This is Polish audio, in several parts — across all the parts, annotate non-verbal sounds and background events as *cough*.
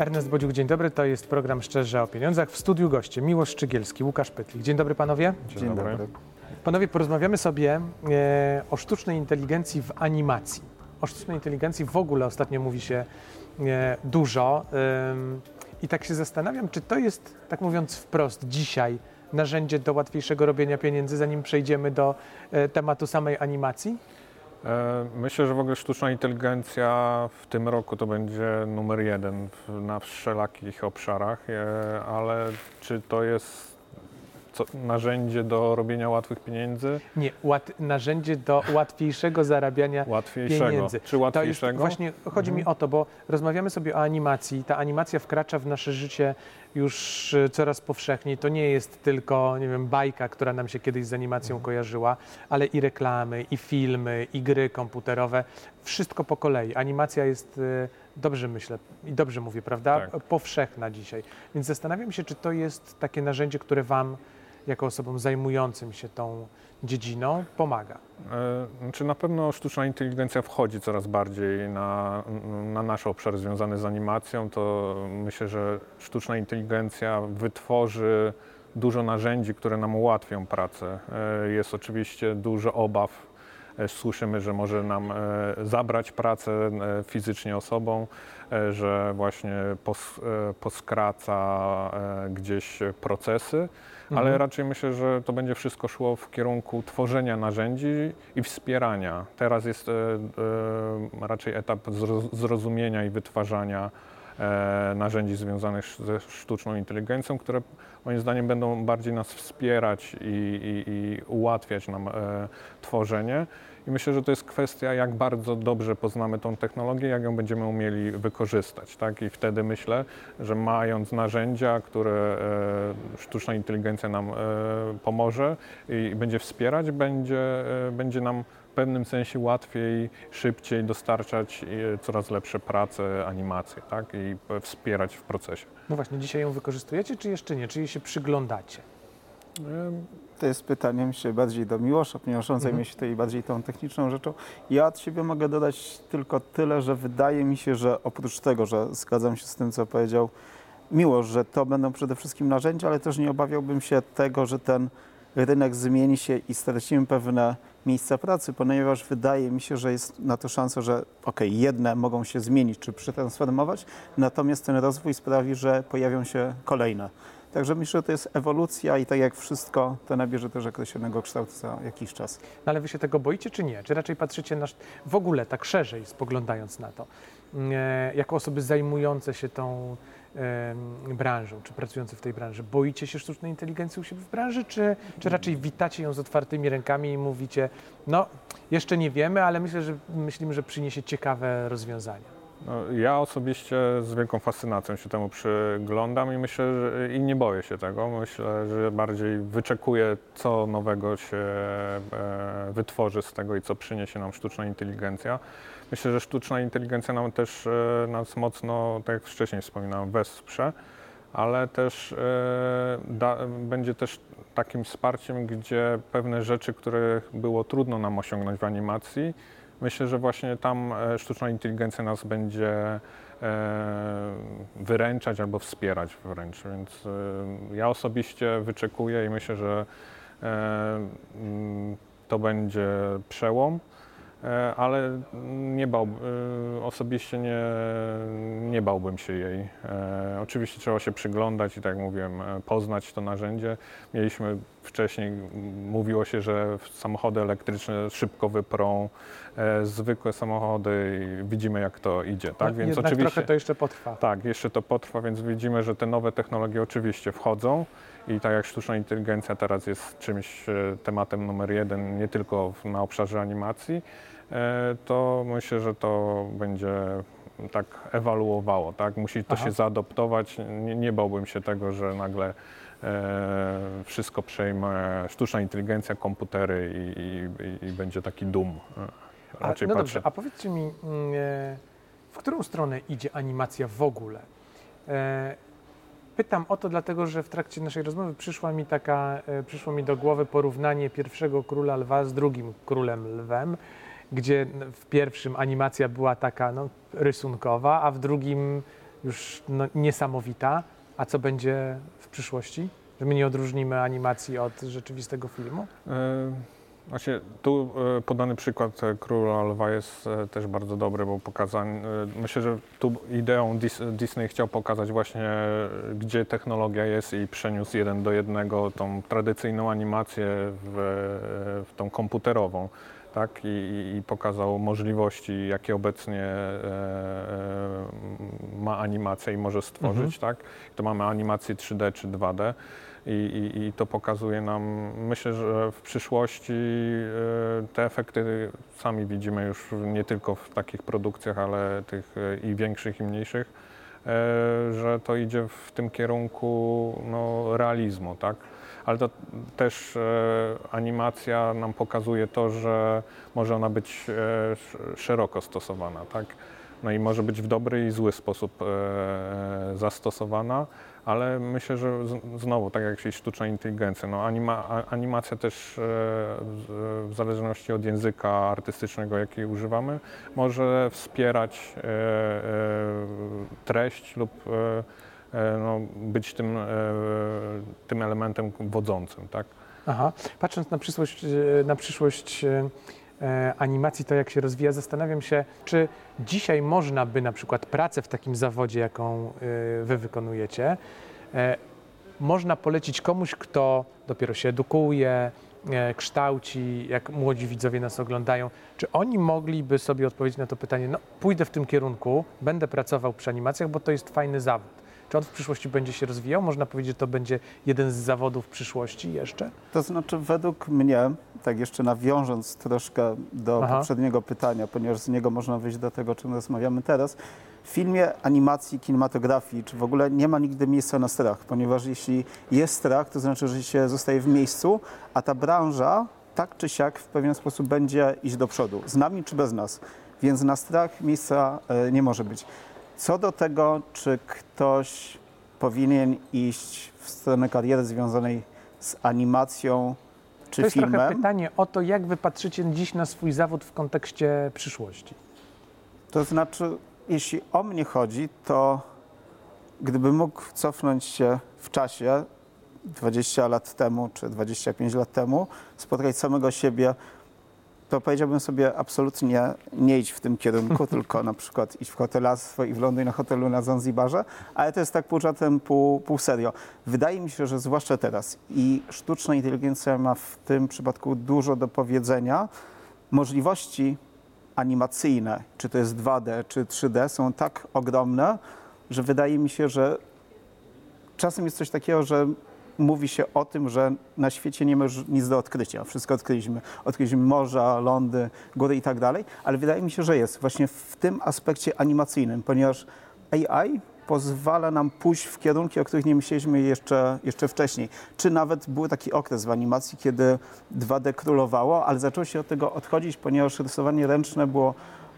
Ernest Bodziuk, dzień dobry. To jest program Szczerze o Pieniądzach. W studiu goście Miłosz Szczygielski, Łukasz Pytlik. Dzień dobry panowie. Dzień, dobry. Panowie, porozmawiamy sobie e, o sztucznej inteligencji w animacji. O sztucznej inteligencji w ogóle ostatnio mówi się e, dużo. Ym, I tak się zastanawiam, czy to jest, tak mówiąc wprost, dzisiaj narzędzie do łatwiejszego robienia pieniędzy, zanim przejdziemy do e, tematu samej animacji? E, Myślę, że w ogóle sztuczna inteligencja w tym roku to będzie numer jeden na wszelakich obszarach, e, ale czy to jest co, narzędzie do robienia łatwych pieniędzy? Nie, łat, narzędzie do łatwiejszego zarabiania Łatwiejszego. pieniędzy. Czy To łatwiejszego? właśnie chodzi mi o to, bo rozmawiamy sobie o animacji. Ta animacja wkracza w nasze życie już e, coraz powszechniej. To nie jest tylko, nie wiem, bajka, która nam się kiedyś z animacją kojarzyła, ale i reklamy, i filmy, i gry komputerowe. Wszystko po kolei. Animacja jest, e, dobrze myślę i dobrze mówię, prawda? Tak. Powszechna dzisiaj. Więc zastanawiam się, czy to jest takie narzędzie, które Wam, jako osobom zajmującym się tą dziedziną, pomaga. E, Znaczy na pewno sztuczna inteligencja wchodzi coraz bardziej na, na nasz obszar związany z animacją, to myślę, że sztuczna inteligencja wytworzy dużo narzędzi, które nam ułatwią pracę. E, Jest oczywiście dużo obaw. E, Słyszymy, że może nam e, zabrać pracę e, fizycznie osobom, e, że właśnie pos, poskraca gdzieś procesy, ale Mhm. raczej myślę, że to będzie wszystko szło w kierunku tworzenia narzędzi i wspierania. Teraz jest raczej etap zro- zrozumienia i wytwarzania narzędzi związanych ze sztuczną inteligencją, które moim zdaniem będą bardziej nas wspierać i, i, i ułatwiać nam e, tworzenie. I myślę, że to jest kwestia, jak bardzo dobrze poznamy tą technologię, jak ją będziemy umieli wykorzystać. Tak? I wtedy myślę, że mając narzędzia, które e, sztuczna inteligencja nam e, pomoże i będzie wspierać, będzie, e, będzie nam w pewnym sensie łatwiej, szybciej dostarczać coraz lepsze prace, animacje tak? i wspierać w procesie. No właśnie, dzisiaj ją wykorzystujecie, czy jeszcze nie? Czy jej się przyglądacie? To jest pytanie myślę bardziej do Miłosza, ponieważ on zajmuje się tutaj bardziej tą techniczną rzeczą. Ja od siebie mogę dodać tylko tyle, że wydaje mi się, że oprócz tego, że zgadzam się z tym, co powiedział Miłosz, że to będą przede wszystkim narzędzia, ale też nie obawiałbym się tego, że ten rynek zmieni się i stracimy pewne miejsca pracy, ponieważ wydaje mi się, że jest na to szansa, że okej, jedne mogą się zmienić czy przetransformować, natomiast ten rozwój sprawi, że pojawią się kolejne. Także myślę, że to jest ewolucja i tak jak wszystko, to nabierze też określonego kształtu za jakiś czas. No ale wy się tego boicie, czy nie? Czy raczej patrzycie na, w ogóle tak szerzej spoglądając na to, e, jako osoby zajmujące się tą branżą, czy pracujące w tej branży, boicie się sztucznej inteligencji u siebie w branży, czy, czy raczej witacie ją z otwartymi rękami i mówicie, no jeszcze nie wiemy, ale myślę, że myślimy, że przyniesie ciekawe rozwiązania. No, ja osobiście z wielką fascynacją się temu przyglądam i myślę, że i nie boję się tego. Myślę, że bardziej wyczekuję, co nowego się e, wytworzy z tego i co przyniesie nam sztuczna inteligencja. Myślę, że sztuczna inteligencja nam też e, nas mocno, tak jak wcześniej wspominałem, wesprze, ale też e, da, będzie też takim wsparciem, gdzie pewne rzeczy, które było trudno nam osiągnąć w animacji, Myślę, że właśnie tam e, sztuczna inteligencja nas będzie e, wyręczać albo wspierać wręcz. Więc e, ja osobiście wyczekuję i myślę, że mm, to będzie przełom. Ale nie bał, osobiście nie, nie bałbym się jej. Oczywiście trzeba się przyglądać i tak jak mówiłem, poznać to narzędzie. Mieliśmy wcześniej, mówiło się, że samochody elektryczne szybko wyprą e, zwykłe samochody i widzimy jak to idzie. Tak? no, jednak trochę to jeszcze potrwa. Tak, jeszcze to potrwa, więc widzimy, że te nowe technologie oczywiście wchodzą i tak jak sztuczna inteligencja teraz jest czymś e, tematem numer jeden, nie tylko w- na obszarze animacji, e, to myślę, że to będzie tak ewaluowało, tak? Musi to Aha. się zaadoptować. Nie, nie bałbym się tego, że nagle wszystko przejmie sztuczna inteligencja, komputery i, i, i będzie taki dum. E, A, no patrzę. dobrze, a powiedzcie mi, mm, e, w którą stronę idzie animacja w ogóle? E, Pytam o to dlatego, że w trakcie naszej rozmowy przyszła mi taka, e, przyszło mi do głowy porównanie pierwszego króla lwa z drugim królem lwem, gdzie w pierwszym animacja była taka no, rysunkowa, a w drugim już no, niesamowita, a co będzie w przyszłości? Że my nie odróżnimy animacji od rzeczywistego filmu? E, Właśnie tu e, podany przykład e, Króla Lwa jest też bardzo dobry, bo pokazań, e, myślę, że tu ideą Dis- Disney chciał pokazać właśnie, gdzie technologia jest i przeniósł jeden do jednego tą tradycyjną animację w, w tą komputerową. Tak, i, i- pokazał możliwości, jakie obecnie e, e, ma animacja i może stworzyć. Tak? To mamy animację 3D czy 2D i, i, i to pokazuje nam, myślę, że w przyszłości e, te efekty sami widzimy już nie tylko w takich produkcjach, ale tych e, i większych i mniejszych, że to idzie w tym kierunku no, realizmu, tak? Ale to też e, animacja nam pokazuje to, że może ona być e, sz- szeroko stosowana, tak? No i może być w dobry i zły sposób e, zastosowana, ale myślę, że znowu, tak jak i sztuczna inteligencja, no anima, animacja też w, zależności od języka artystycznego, jaki używamy, może wspierać treść lub no, być tym, e, tym elementem wodzącym, tak? Aha. Patrząc na przyszłość, e, na przyszłość e, e, animacji, to jak się rozwija, zastanawiam się, czy dzisiaj można by na przykład pracę w takim zawodzie, jaką e, wy wykonujecie, e, można polecić komuś, kto dopiero się edukuje, e, kształci, jak młodzi widzowie nas oglądają, czy oni mogliby sobie odpowiedzieć na to pytanie, no pójdę w tym kierunku, będę pracował przy animacjach, bo to jest fajny zawód. Czy on w przyszłości będzie się rozwijał? Można powiedzieć, że to będzie jeden z zawodów przyszłości jeszcze? To znaczy, według mnie, tak jeszcze nawiążąc troszkę do Aha. poprzedniego pytania, ponieważ z niego można wyjść do tego, o czym rozmawiamy teraz, w filmie, animacji, kinematografii, czy w ogóle nie ma nigdy miejsca na strach, ponieważ jeśli jest strach, to znaczy, że się zostaje w miejscu, a ta branża tak czy siak w pewien sposób będzie iść do przodu, z nami czy bez nas. Więc na strach miejsca e, nie może być. Co do tego, czy ktoś powinien iść w stronę kariery związanej z animacją czy to jest filmem, trochę pytanie o to, jak wy patrzycie dziś na swój zawód w kontekście przyszłości. to znaczy, jeśli o mnie chodzi, to gdybym mógł cofnąć się w czasie 20 lat temu czy 25 lat temu, spotkać samego siebie, to powiedziałbym sobie absolutnie nie idź w tym kierunku, *laughs* tylko na przykład idź w hotelarstwo i wląduj na hotelu na Zanzibarze, ale to jest tak pół żartem, pół, pół serio. Wydaje mi się, że zwłaszcza teraz i sztuczna inteligencja ma w tym przypadku dużo do powiedzenia. Możliwości animacyjne, czy to jest 2D, czy 3D, są tak ogromne, że wydaje mi się, że czasem jest coś takiego, że mówi się o tym, że na świecie nie ma już nic do odkrycia. Wszystko odkryliśmy. Odkryliśmy morza, lądy, góry i tak dalej, ale wydaje mi się, że jest właśnie w tym aspekcie animacyjnym, ponieważ AI pozwala nam pójść w kierunki, o których nie myśleliśmy jeszcze, jeszcze wcześniej. Czy nawet był taki okres w animacji, kiedy 2D królowało, ale zaczęło się od tego odchodzić, ponieważ rysowanie ręczne było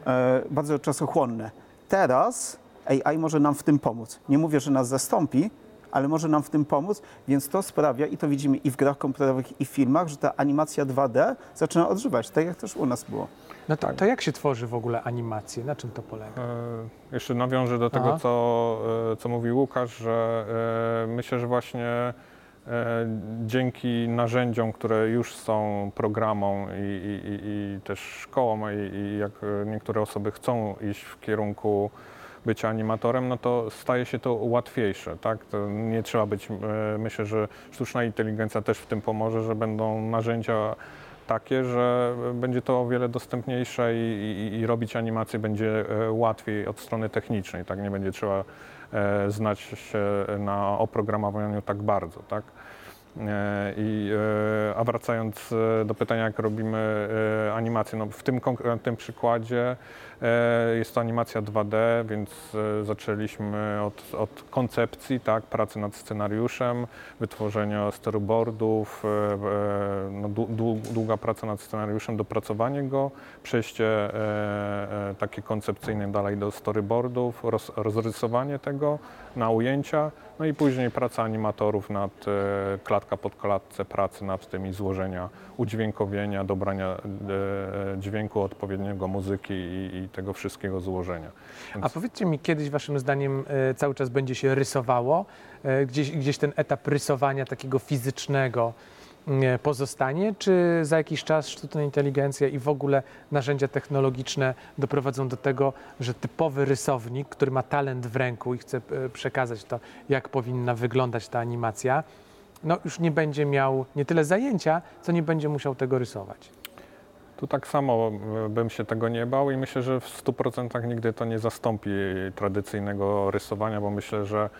e, bardzo czasochłonne. Teraz AI może nam w tym pomóc. Nie mówię, że nas zastąpi, ale może nam w tym pomóc, więc to sprawia, i to widzimy i w grach komputerowych, i w filmach, że ta animacja 2D zaczyna odżywać, tak jak też u nas było. No to, Tak. to jak się tworzy w ogóle animacje? Na czym to polega? E, Jeszcze nawiążę do tego, Aha. co, e, co mówił Łukasz, że e, myślę, że właśnie e, dzięki narzędziom, które już są programą i, i, i, i też szkołą, i, i jak e, niektóre osoby chcą iść w kierunku bycia animatorem, no to staje się to łatwiejsze, tak? To nie trzeba być, e, myślę, że sztuczna inteligencja też w tym pomoże, że będą narzędzia takie, że będzie to o wiele dostępniejsze i, i, i robić animację będzie e, łatwiej od strony technicznej, tak? Nie będzie trzeba e, znać się na oprogramowaniu tak bardzo, tak? I, a wracając do pytania, jak robimy animację, no w tym konkretnym przykładzie jest to animacja 2D, więc e, zaczęliśmy od, od koncepcji, tak, pracy nad scenariuszem, wytworzenia storyboardów, e, e, no, dłu- dłu- długa praca nad scenariuszem, dopracowanie go, przejście e, e, takie koncepcyjne dalej do storyboardów, roz, rozrysowanie tego na ujęcia, No i później praca animatorów nad e, klatka pod klatce, pracy nad tymi złożenia, udźwiękowienia, dobrania e, dźwięku odpowiedniego muzyki i, i tego wszystkiego złożenia. A powiedzcie mi, kiedyś waszym zdaniem e, cały czas będzie się rysowało? E, Gdzieś, gdzieś ten etap rysowania takiego fizycznego e, pozostanie? Czy za jakiś czas sztuczna inteligencja i w ogóle narzędzia technologiczne doprowadzą do tego, że typowy rysownik, który ma talent w ręku i chce przekazać to, jak powinna wyglądać ta animacja, no już nie będzie miał nie tyle zajęcia, co nie będzie musiał tego rysować? Tu tak samo e, bym się tego nie bał i myślę, że w 100% nigdy to nie zastąpi tradycyjnego rysowania, bo myślę, że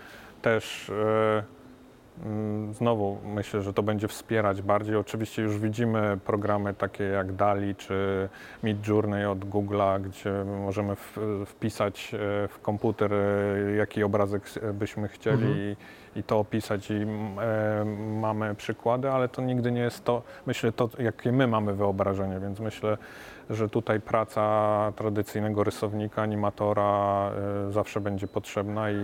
też mm, znowu myślę, że to będzie wspierać bardziej. Oczywiście już widzimy programy takie jak DALI czy Midjourney od Google'a, gdzie możemy wpisać e, w komputer, e, jaki obrazek s- byśmy chcieli Mhm. i, to opisać i mm, e, mamy przykłady, ale to nigdy nie jest to, myślę, to jakie my mamy wyobrażenie, więc myślę, że tutaj praca tradycyjnego rysownika, animatora e, zawsze będzie potrzebna i,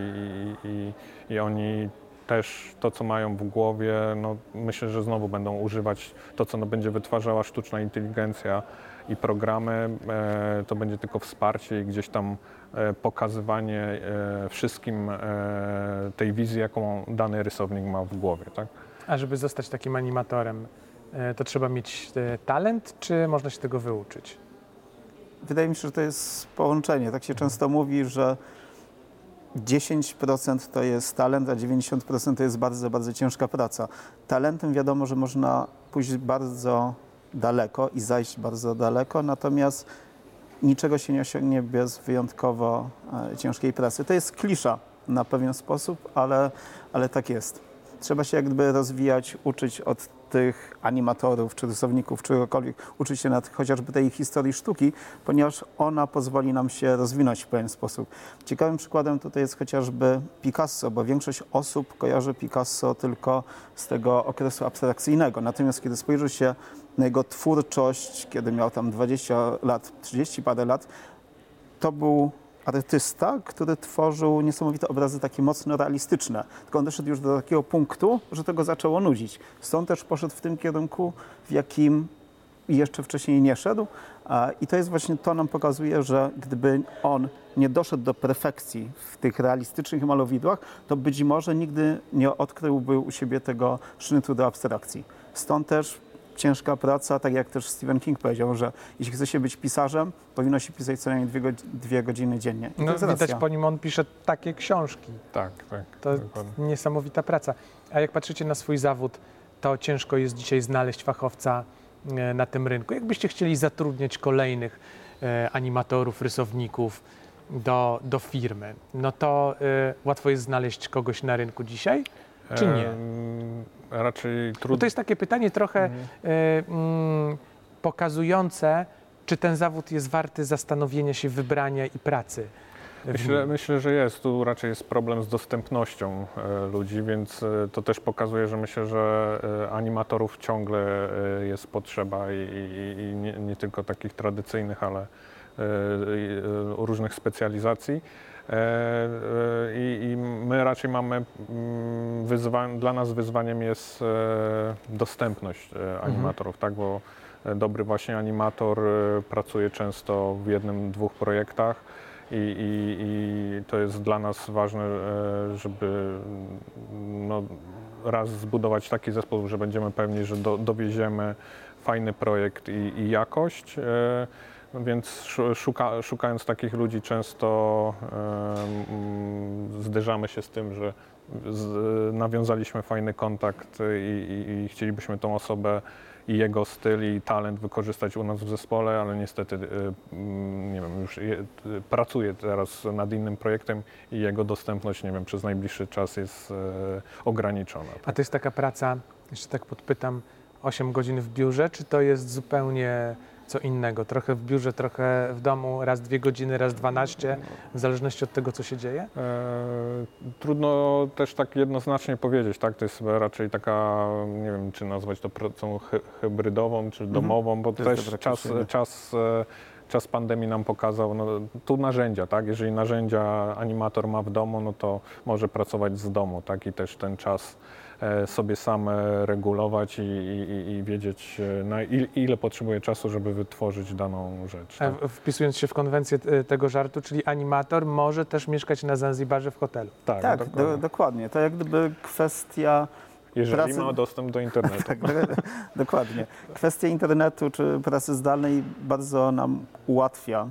i, i oni też to, co mają w głowie, no myślę, że znowu będą używać to, co no będzie wytwarzała sztuczna inteligencja i programy, e, to będzie tylko wsparcie i gdzieś tam e, pokazywanie e, wszystkim e, tej wizji, jaką dany rysownik ma w głowie, tak? A żeby zostać takim animatorem, e, to trzeba mieć e, talent, czy można się tego wyuczyć? Wydaje mi się, że to jest połączenie. Tak się często mówi, że 10% to jest talent, a 90% to jest bardzo, bardzo ciężka praca. Talentem wiadomo, że można pójść bardzo daleko i zajść bardzo daleko, natomiast niczego się nie osiągnie bez wyjątkowo e, ciężkiej pracy. To jest klisza na pewien sposób, ale, ale tak jest. Trzeba się jak gdyby rozwijać, uczyć od tych animatorów, czy rysowników, czy czegokolwiek, uczyć się nad chociażby tej historii sztuki, ponieważ ona pozwoli nam się rozwinąć w pewien sposób. Ciekawym przykładem tutaj jest chociażby Picasso, bo większość osób kojarzy Picasso tylko z tego okresu abstrakcyjnego. Natomiast kiedy spojrzy się na jego twórczość, kiedy miał tam 20 lat, 30 parę lat, to był artysta, który tworzył niesamowite obrazy takie mocno realistyczne. Tylko on doszedł już do takiego punktu, że to go zaczęło nudzić. Stąd też poszedł w tym kierunku, w jakim jeszcze wcześniej nie szedł. I to jest właśnie to nam pokazuje, że gdyby on nie doszedł do perfekcji w tych realistycznych malowidłach, to być może nigdy nie odkryłby u siebie tego sznytu do abstrakcji. Stąd też ciężka praca, tak jak też Stephen King powiedział, że jeśli chce się być pisarzem, powinno się pisać co najmniej dwie, dwie godziny dziennie. I No, widać racja. po nim, on pisze takie książki. Tak, tak. To dokładnie. niesamowita praca. A jak patrzycie na swój zawód, to ciężko jest dzisiaj znaleźć fachowca e, na tym rynku. Jakbyście chcieli zatrudniać kolejnych e, animatorów, rysowników do, do firmy, no to e, łatwo jest znaleźć kogoś na rynku dzisiaj? Czy nie? Raczej Bo trudno. to jest takie pytanie trochę Mhm. e, mm, pokazujące, czy ten zawód jest warty zastanowienia się, wybrania i pracy. Myślę, myślę, że jest. Tu raczej jest problem z dostępnością e, ludzi, więc e, to też pokazuje, że myślę, że animatorów ciągle jest potrzeba i, i, i nie, nie tylko takich tradycyjnych, ale różnych specjalizacji. E, e, I, I my raczej mamy, mm, dla nas wyzwaniem jest e, dostępność e, animatorów, tak? Bo dobry właśnie animator pracuje często w jednym, dwóch projektach i, i, i to jest dla nas ważne, żeby no, raz zbudować taki zespół, że będziemy pewni, że do, dowieziemy fajny projekt i, i jakość. No Więc szu- szuka, szukając takich ludzi często mm, zderzamy się z tym, że z, nawiązaliśmy fajny kontakt i, i, i chcielibyśmy tą osobę i jego styl i talent wykorzystać u nas w zespole, ale niestety e, mm, nie wiem, już je, pracuję teraz nad innym projektem i jego dostępność, nie wiem, przez najbliższy czas jest e, ograniczona. A to jest taka praca, jeszcze tak podpytam, 8 godzin w biurze, czy to jest zupełnie co innego? Trochę w biurze, trochę w domu, raz dwie godziny, raz 12, w zależności od tego, co się dzieje? E, Trudno też tak jednoznacznie powiedzieć, tak? To jest raczej taka, nie wiem, czy nazwać to pracą hy- hybrydową, czy domową, bo To też czas, czas e, czas pandemii nam pokazał, no, tu narzędzia, tak? Jeżeli narzędzia animator ma w domu, no to może pracować z domu, tak? I też ten czas sobie sam e, regulować i, i, i wiedzieć, e, na ile, ile potrzebuje czasu, żeby wytworzyć daną rzecz. E, Tak? Wpisując się w konwencję e, tego żartu, czyli animator może też mieszkać na Zanzibarze w hotelu. Tak, Tak, dokładnie. do, dokładnie. To jak gdyby kwestia Jeżeli pracy- ma dostęp do internetu. *laughs* Tak, do, dokładnie. Kwestia internetu czy pracy zdalnej bardzo nam ułatwia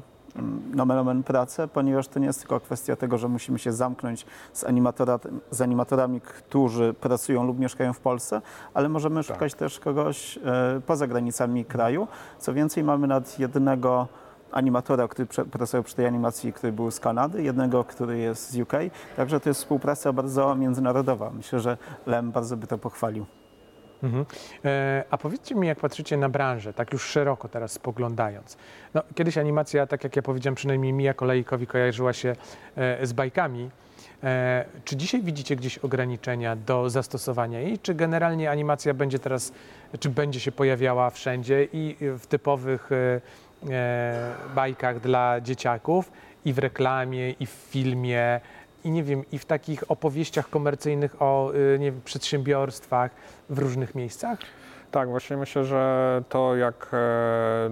nomen omen pracę, ponieważ to nie jest tylko kwestia tego, że musimy się zamknąć z, animatora, z animatorami, którzy pracują lub mieszkają w Polsce, ale możemy szukać też kogoś e, poza granicami kraju. Co więcej, mamy nad jednego animatora, który pracował przy tej animacji, który był z Kanady, jednego, który jest z UK. Także to jest współpraca bardzo międzynarodowa. Myślę, że Lem bardzo by to pochwalił. Mhm. E, a powiedzcie mi, jak patrzycie na branżę, tak już szeroko teraz spoglądając. No, kiedyś animacja, tak jak ja powiedziałem, przynajmniej mi jako laikowi kojarzyła się e, z bajkami. E, czy dzisiaj widzicie gdzieś ograniczenia do zastosowania jej, czy generalnie animacja będzie teraz, czy będzie się pojawiała wszędzie i w typowych e, e, bajkach dla dzieciaków, i w reklamie, i w filmie, i nie wiem, i w takich opowieściach komercyjnych o y, nie wiem, przedsiębiorstwach w różnych miejscach? Tak, właśnie myślę, że to jak e,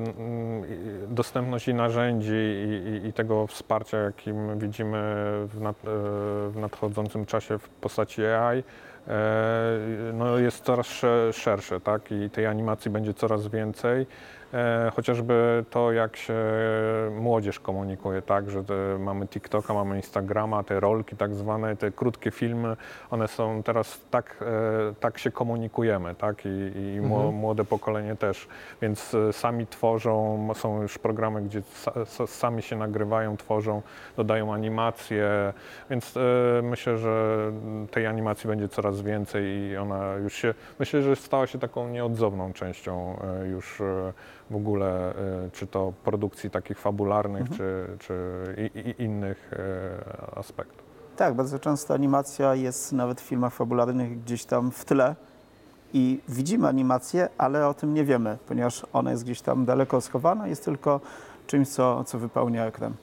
dostępność i narzędzi i, i, i tego wsparcia, jakim widzimy w, nad, e, w nadchodzącym czasie w postaci AI, no jest coraz sze- szersze, tak? I tej animacji będzie coraz więcej. E, chociażby to, jak się młodzież komunikuje, tak, że te, mamy TikToka, mamy Instagrama, te rolki tak zwane, te krótkie filmy, one są teraz tak, e, tak się komunikujemy, tak, i, i Mhm. młode pokolenie też, więc e, sami tworzą, są już programy, gdzie sa, sa, sami się nagrywają, tworzą, dodają animacje, więc e, myślę, że tej animacji będzie coraz więcej i ona już się, myślę, że stała się taką nieodzowną częścią e, już e, w ogóle, e, czy to produkcji takich fabularnych, Mhm. czy, czy i, i innych aspektów. Tak, bardzo często animacja jest nawet w filmach fabularnych gdzieś tam w tle i widzimy animację, ale o tym nie wiemy, ponieważ ona jest gdzieś tam daleko schowana, jest tylko czymś, co, co wypełnia ekran.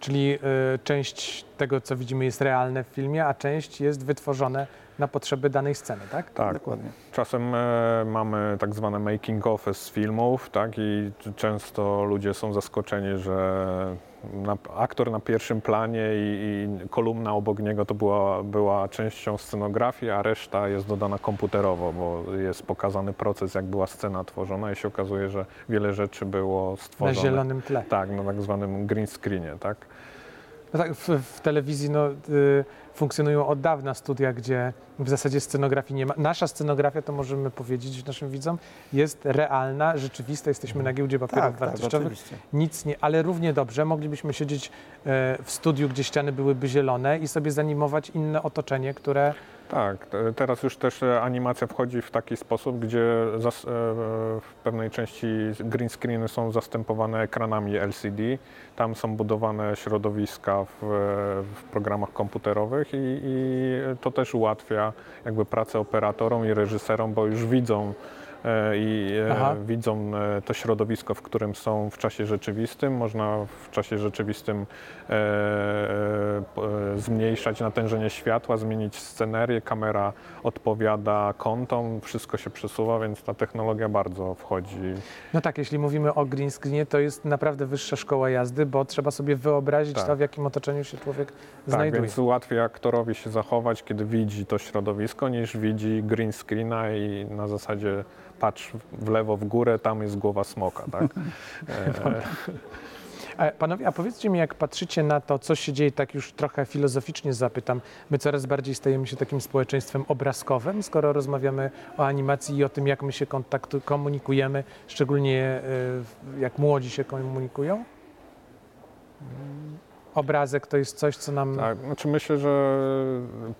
Czyli y, część tego, co widzimy, jest realne w filmie, a część jest wytworzone na potrzeby danej sceny, tak? Tak, Dokładnie. Czasem e, mamy tak zwane making of z filmów, tak, i często ludzie są zaskoczeni, że na, aktor na pierwszym planie i, i kolumna obok niego to była, była częścią scenografii, a reszta jest dodana komputerowo, bo jest pokazany proces, jak była scena tworzona i się okazuje, że wiele rzeczy było Na stworzone. zielonym tle. Tak, na tak zwanym green screenie, tak. No tak, w, w telewizji no, y, funkcjonują od dawna studia, gdzie w zasadzie scenografii nie ma. Nasza scenografia, to możemy powiedzieć naszym widzom, jest realna, rzeczywista. Jesteśmy na giełdzie papierów Tak, tak, wartościowych. oczywiście. Nic nie, ale równie dobrze moglibyśmy siedzieć e, w studiu, gdzie ściany byłyby zielone i sobie zanimować inne otoczenie, które Tak, te- teraz już też e, animacja wchodzi w taki sposób, gdzie e, w pewnej części green screeny są zastępowane ekranami LCD. Tam są budowane środowiska w, w programach komputerowych i, i to też ułatwia jakby pracę operatorom i reżyserom, bo już widzą e, i e, Aha. widzą e, to środowisko, w którym są w czasie rzeczywistym. Można w czasie rzeczywistym e, e, e, zmniejszać natężenie światła, zmienić scenerię, kamera odpowiada kątom, wszystko się przesuwa, więc ta technologia bardzo wchodzi. No tak, jeśli mówimy o green screenie, to jest naprawdę wyższa szkoła jazdy, bo trzeba sobie wyobrazić Tak. to, w jakim otoczeniu się człowiek Tak, znajduje. więc łatwiej aktorowi się zachować, kiedy widzi to środowisko, niż widzi green screena i na zasadzie patrz w lewo, w górę, tam jest głowa smoka, tak? *laughs* E, Panowie, a powiedzcie mi, jak patrzycie na to, co się dzieje, tak już trochę filozoficznie zapytam, my coraz bardziej stajemy się takim społeczeństwem obrazkowym, skoro rozmawiamy o animacji i o tym, jak my się kontaktu, komunikujemy, szczególnie e, jak młodzi się komunikują? Obrazek to jest coś, co nam... Tak, znaczy myślę, że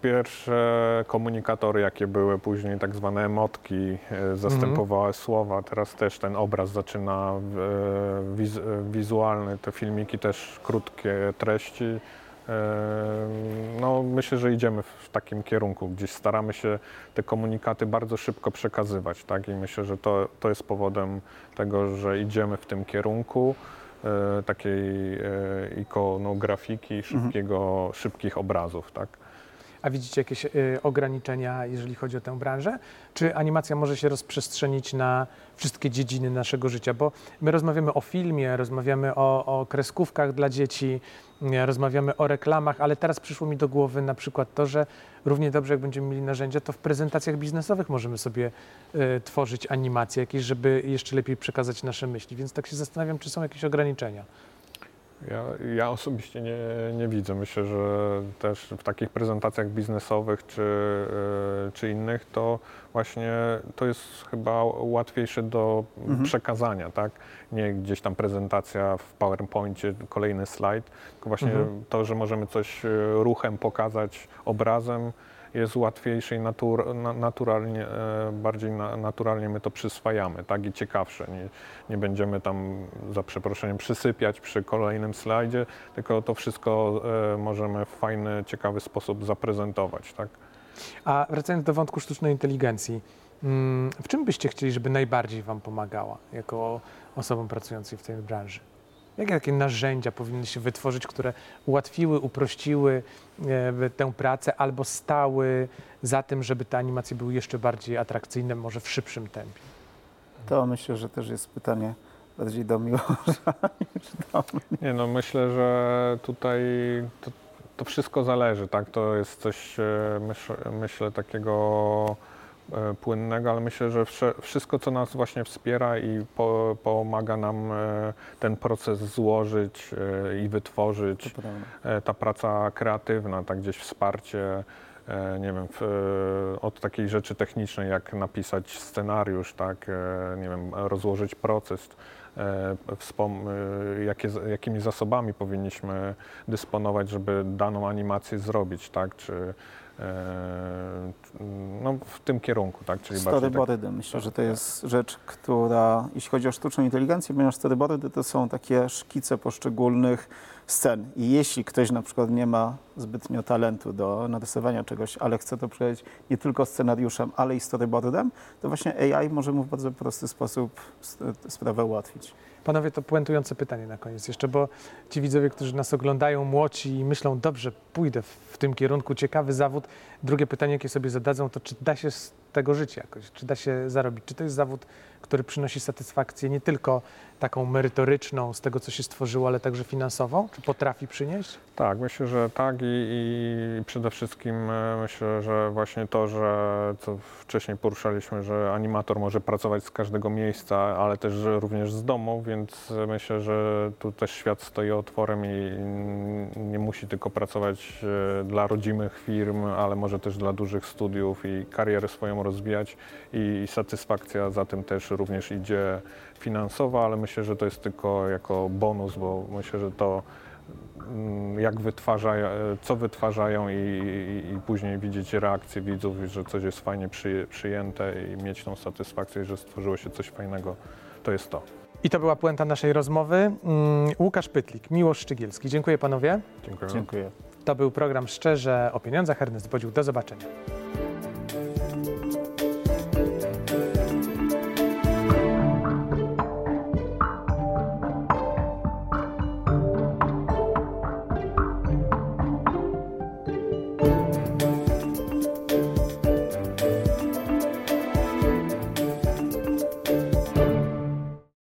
pierwsze komunikatory, jakie były później, tak zwane emotki, e, zastępowały słowa. Teraz też ten obraz zaczyna e, wiz, wizualny, te filmiki też krótkie treści. E, No, myślę, że idziemy w takim kierunku. Gdzieś staramy się te komunikaty bardzo szybko przekazywać, tak? I myślę, że to, to jest powodem tego, że idziemy w tym kierunku. E, takiej e, ikonografiki, szybkiego, szybkich obrazów, tak? A widzicie jakieś y, ograniczenia, jeżeli chodzi o tę branżę? Czy animacja może się rozprzestrzenić na wszystkie dziedziny naszego życia? Bo my rozmawiamy o filmie, rozmawiamy o, o kreskówkach dla dzieci, nie, rozmawiamy o reklamach, ale teraz przyszło mi do głowy na przykład to, że równie dobrze jak będziemy mieli narzędzia, to w prezentacjach biznesowych możemy sobie y, tworzyć animacje jakieś, żeby jeszcze lepiej przekazać nasze myśli. Więc tak się zastanawiam, czy są jakieś ograniczenia. Ja, ja osobiście nie, nie widzę. Myślę, że też w takich prezentacjach biznesowych czy, e, czy innych, to właśnie to jest chyba łatwiejsze do Mhm. przekazania, tak? Nie gdzieś tam prezentacja w PowerPoincie, kolejny slajd, tylko właśnie Mhm. to, że możemy coś e, ruchem pokazać, obrazem, jest łatwiejsze i natur, na, naturalnie, e, bardziej na, naturalnie my to przyswajamy, tak? I ciekawsze. Nie, nie będziemy tam, za przeproszeniem, przysypiać przy kolejnym slajdzie, tylko to wszystko e, możemy w fajny, ciekawy sposób zaprezentować, tak? A wracając do wątku sztucznej inteligencji, mm, w czym byście chcieli, żeby najbardziej Wam pomagała jako osobom pracującym w tej branży? Jakie takie narzędzia powinny się wytworzyć, które ułatwiły, uprościły e, tę pracę albo stały za tym, żeby te animacje były jeszcze bardziej atrakcyjne, może w szybszym tempie? To myślę, że też jest pytanie bardziej do Miłosza *laughs* niż do mnie. Nie no, myślę, że tutaj to, to wszystko zależy, tak? To jest coś, e, myśl, myślę, takiego płynnego, ale myślę, że wszystko, co nas właśnie wspiera i po, pomaga nam e, ten proces złożyć e, i wytworzyć, e, ta praca kreatywna, tak gdzieś wsparcie, e, nie wiem, e, od takiej rzeczy technicznej, jak napisać scenariusz, tak, e, nie wiem, rozłożyć proces, e, e, jakie, jakimi zasobami powinniśmy dysponować, żeby daną animację zrobić, tak, czy e, no, w tym kierunku, tak, czyli bardziej tak, Storyboardy. Myślę, że to jest rzecz, która, jeśli chodzi o sztuczną inteligencję, ponieważ storyboardy to są takie szkice poszczególnych scen. I jeśli ktoś na przykład nie ma zbytnio talentu do narysowania czegoś, ale chce to przejść nie tylko scenariuszem, ale i storyboardem, to właśnie AI może mu w bardzo prosty sposób sprawę ułatwić. Panowie, to puentujące pytanie na koniec jeszcze, bo ci widzowie, którzy nas oglądają, młodzi i myślą, dobrze, pójdę w tym kierunku, ciekawy zawód. Drugie pytanie, jakie sobie zadadzą, to czy da się tego żyć jakoś, czy da się zarobić, czy to jest zawód, który przynosi satysfakcję nie tylko taką merytoryczną z tego, co się stworzyło, ale także finansową, czy potrafi przynieść? Tak, myślę, że tak i, i przede wszystkim e, myślę, że właśnie to, że co wcześniej poruszaliśmy, że animator może pracować z każdego miejsca, ale też również z domu, więc e, myślę, że tu też świat stoi otworem i nie musi tylko pracować e, dla rodzimych firm, ale może też dla dużych studiów i karierę swoją rozwijać i satysfakcja za tym też również idzie finansowa, ale myślę, że to jest tylko jako bonus, bo myślę, że to mm, jak wytwarzają, co wytwarzają i, i, i później widzieć reakcję widzów, że coś jest fajnie przyję, przyjęte i mieć tą satysfakcję, że stworzyło się coś fajnego, to jest to. I to była puenta naszej rozmowy. Mm, Łukasz Pytlik, Miłosz Szczygielski. Dziękuję panowie. Dziękuję. Dziękuję. To był program Szczerze o pieniądzach. Ernest Bodziuk. Do zobaczenia.